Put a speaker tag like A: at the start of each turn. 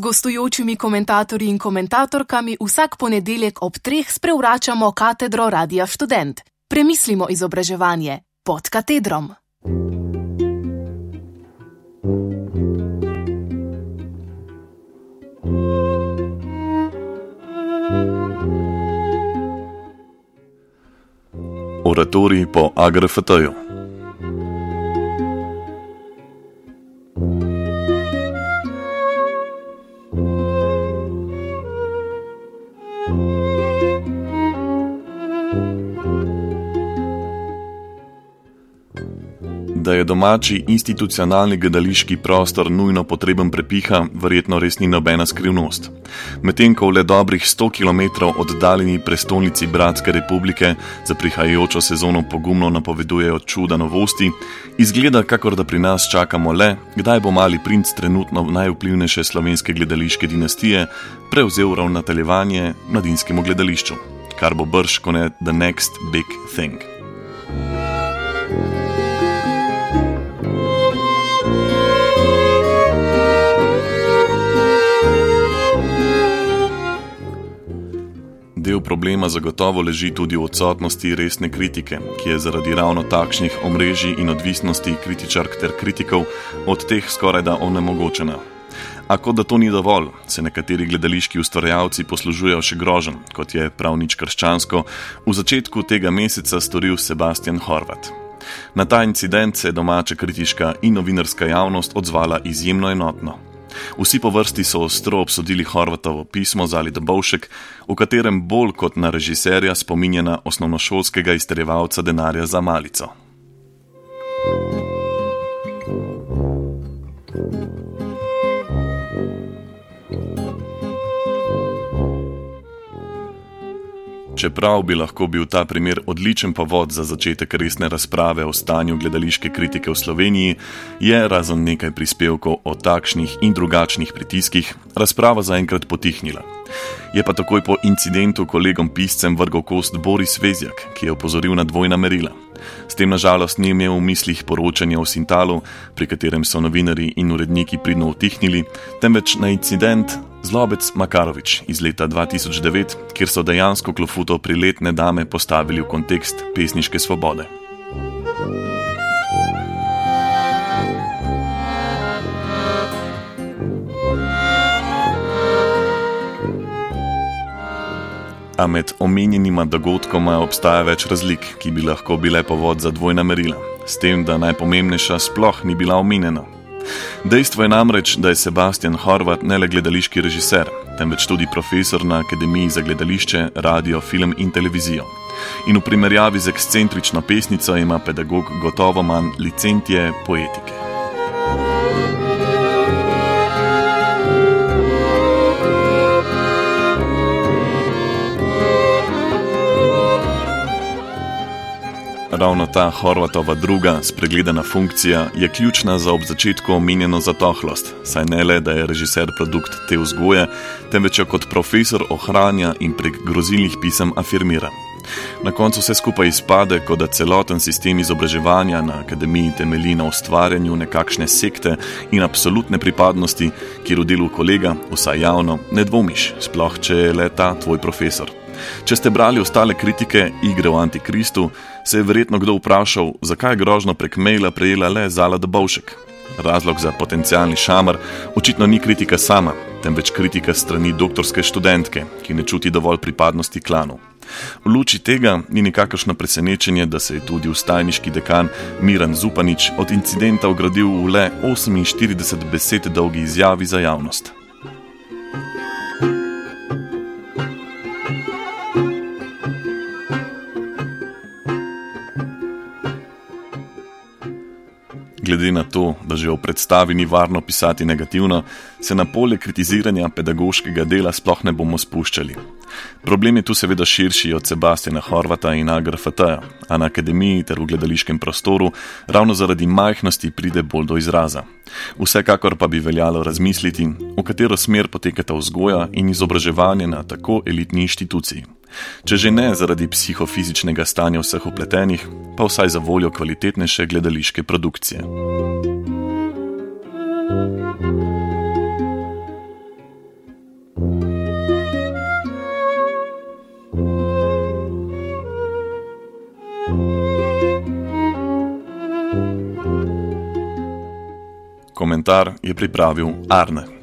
A: gostujočimi komentatorji in komentatorkami vsak ponedeljek ob treh sprevračamo katedro Radia Student. Premislimo izobraževanje pod katedrom.
B: Oratorij po AGRFT-ju. Da je domači institucionalni gledališki prostor nujno potreben prepiha, verjetno res ni nobena skrivnost. Medtem ko v le dobrih 100 km oddaljeni prestolnici Bratske republike za prihajajočo sezono pogumno napovedujejo čuda novosti, izgleda, kakor da pri nas čakamo le, kdaj bo mali princ trenutno najvplivnejše slovenske gledališke dinastije prevzel ravnateljevanje mladinskemu gledališču, kar bo brž kone the next big thing. Del problema zagotovo leži tudi v odsotnosti resne kritike, ki je zaradi ravno takšnih omrežij in odvisnosti kritičark ter kritikov od teh skoraj da onemogočena. A kot da to ni dovolj, se nekateri gledališki ustvarjalci poslužujejo še grožen, kot je prav nič krščansko, v začetku tega meseca storil Sebastian Horvat. Na ta incident se je domača kritiška in novinarska javnost odzvala izjemno enotno. Vsi po vrsti so ostro obsodili Horvatovo pismo Zali Dobovšek, v katerem bolj kot na režiserja spominja na osnovnošolskega izterjevalca denarja za malico. Čeprav bi lahko bil ta primer odličen povod za začetek resne razprave o stanju gledališke kritike v Sloveniji, je razen nekaj prispevkov o takšnih in drugačnih pritiskih razprava zaenkrat potihnila. Je pa takoj po incidentu kolegom piscem vrgel kost Boris Vezjak, ki je opozoril na dvojna merila. S tem nažalost ni imel v mislih poročanja o Sintalu, pri katerem so novinari in uredniki pridno utihnili, temveč na incident Zlobec Makarovič iz leta 2009, kjer so dejansko klofuto priletne dame postavili v kontekst pesniške svobode. A med omenjenima dogodkoma obstaja več razlik, ki bi lahko bile povod za dvojna merila, s tem, da najpomembnejša sploh ni bila omenjena. Dejstvo je namreč, da je Sebastian Horvat ne le gledališki režiser, temveč tudi profesor na Akademiji za gledališče, radio, film in televizijo. In v primerjavi z ekscentrično pesnico ima pedagog gotovo manj licentije poetike. Ravno ta Horvatova druga, spregledana funkcija, je ključna za ob začetku omenjeno zatohlost, saj ne le, da je režiser produkt te vzgoje, temveč jo kot profesor ohranja in prek grozilnih pisem afirmira. Na koncu vse skupaj izpade, kot da celoten sistem izobraževanja na akademiji temelji na ustvarjanju nekakšne sekte in absolutne pripadnosti, kjer v delu kolega, vsaj javno, ne dvomiš, sploh če je le ta tvoj profesor. Če ste brali ostale kritike igre o Antikristu, se je verjetno kdo vprašal, zakaj je grožno prek maila prejela le Zala Dobovšek. Razlog za potencijalni šamar očitno ni kritika sama, temveč kritika strani doktorske študentke, ki ne čuti dovolj pripadnosti klanu. V luči tega ni nikakršno presenečenje, da se je tudi ustajniški dekan Miran Zupanič od incidenta ogradil v le 48 besed dolgi izjavi za javnost. glede na to, da že v predstavi ni varno pisati negativno, se na polje kritiziranja pedagoškega dela sploh ne bomo spuščali. Problem je tu seveda širši od Sebastiana Horvata in Agrafata, a na akademiji ter v gledališkem prostoru ravno zaradi majhnosti pride bolj do izraza. Vsekakor pa bi veljalo razmisliti, v katero smer potekata vzgoja in izobraževanje na tako elitni inštituciji. Če že ne zaradi psihofizičnega stanja vseh upletenih, pa vsaj za voljo kvalitetnejše gledališke produkcije. Komentar je pripravil Arne.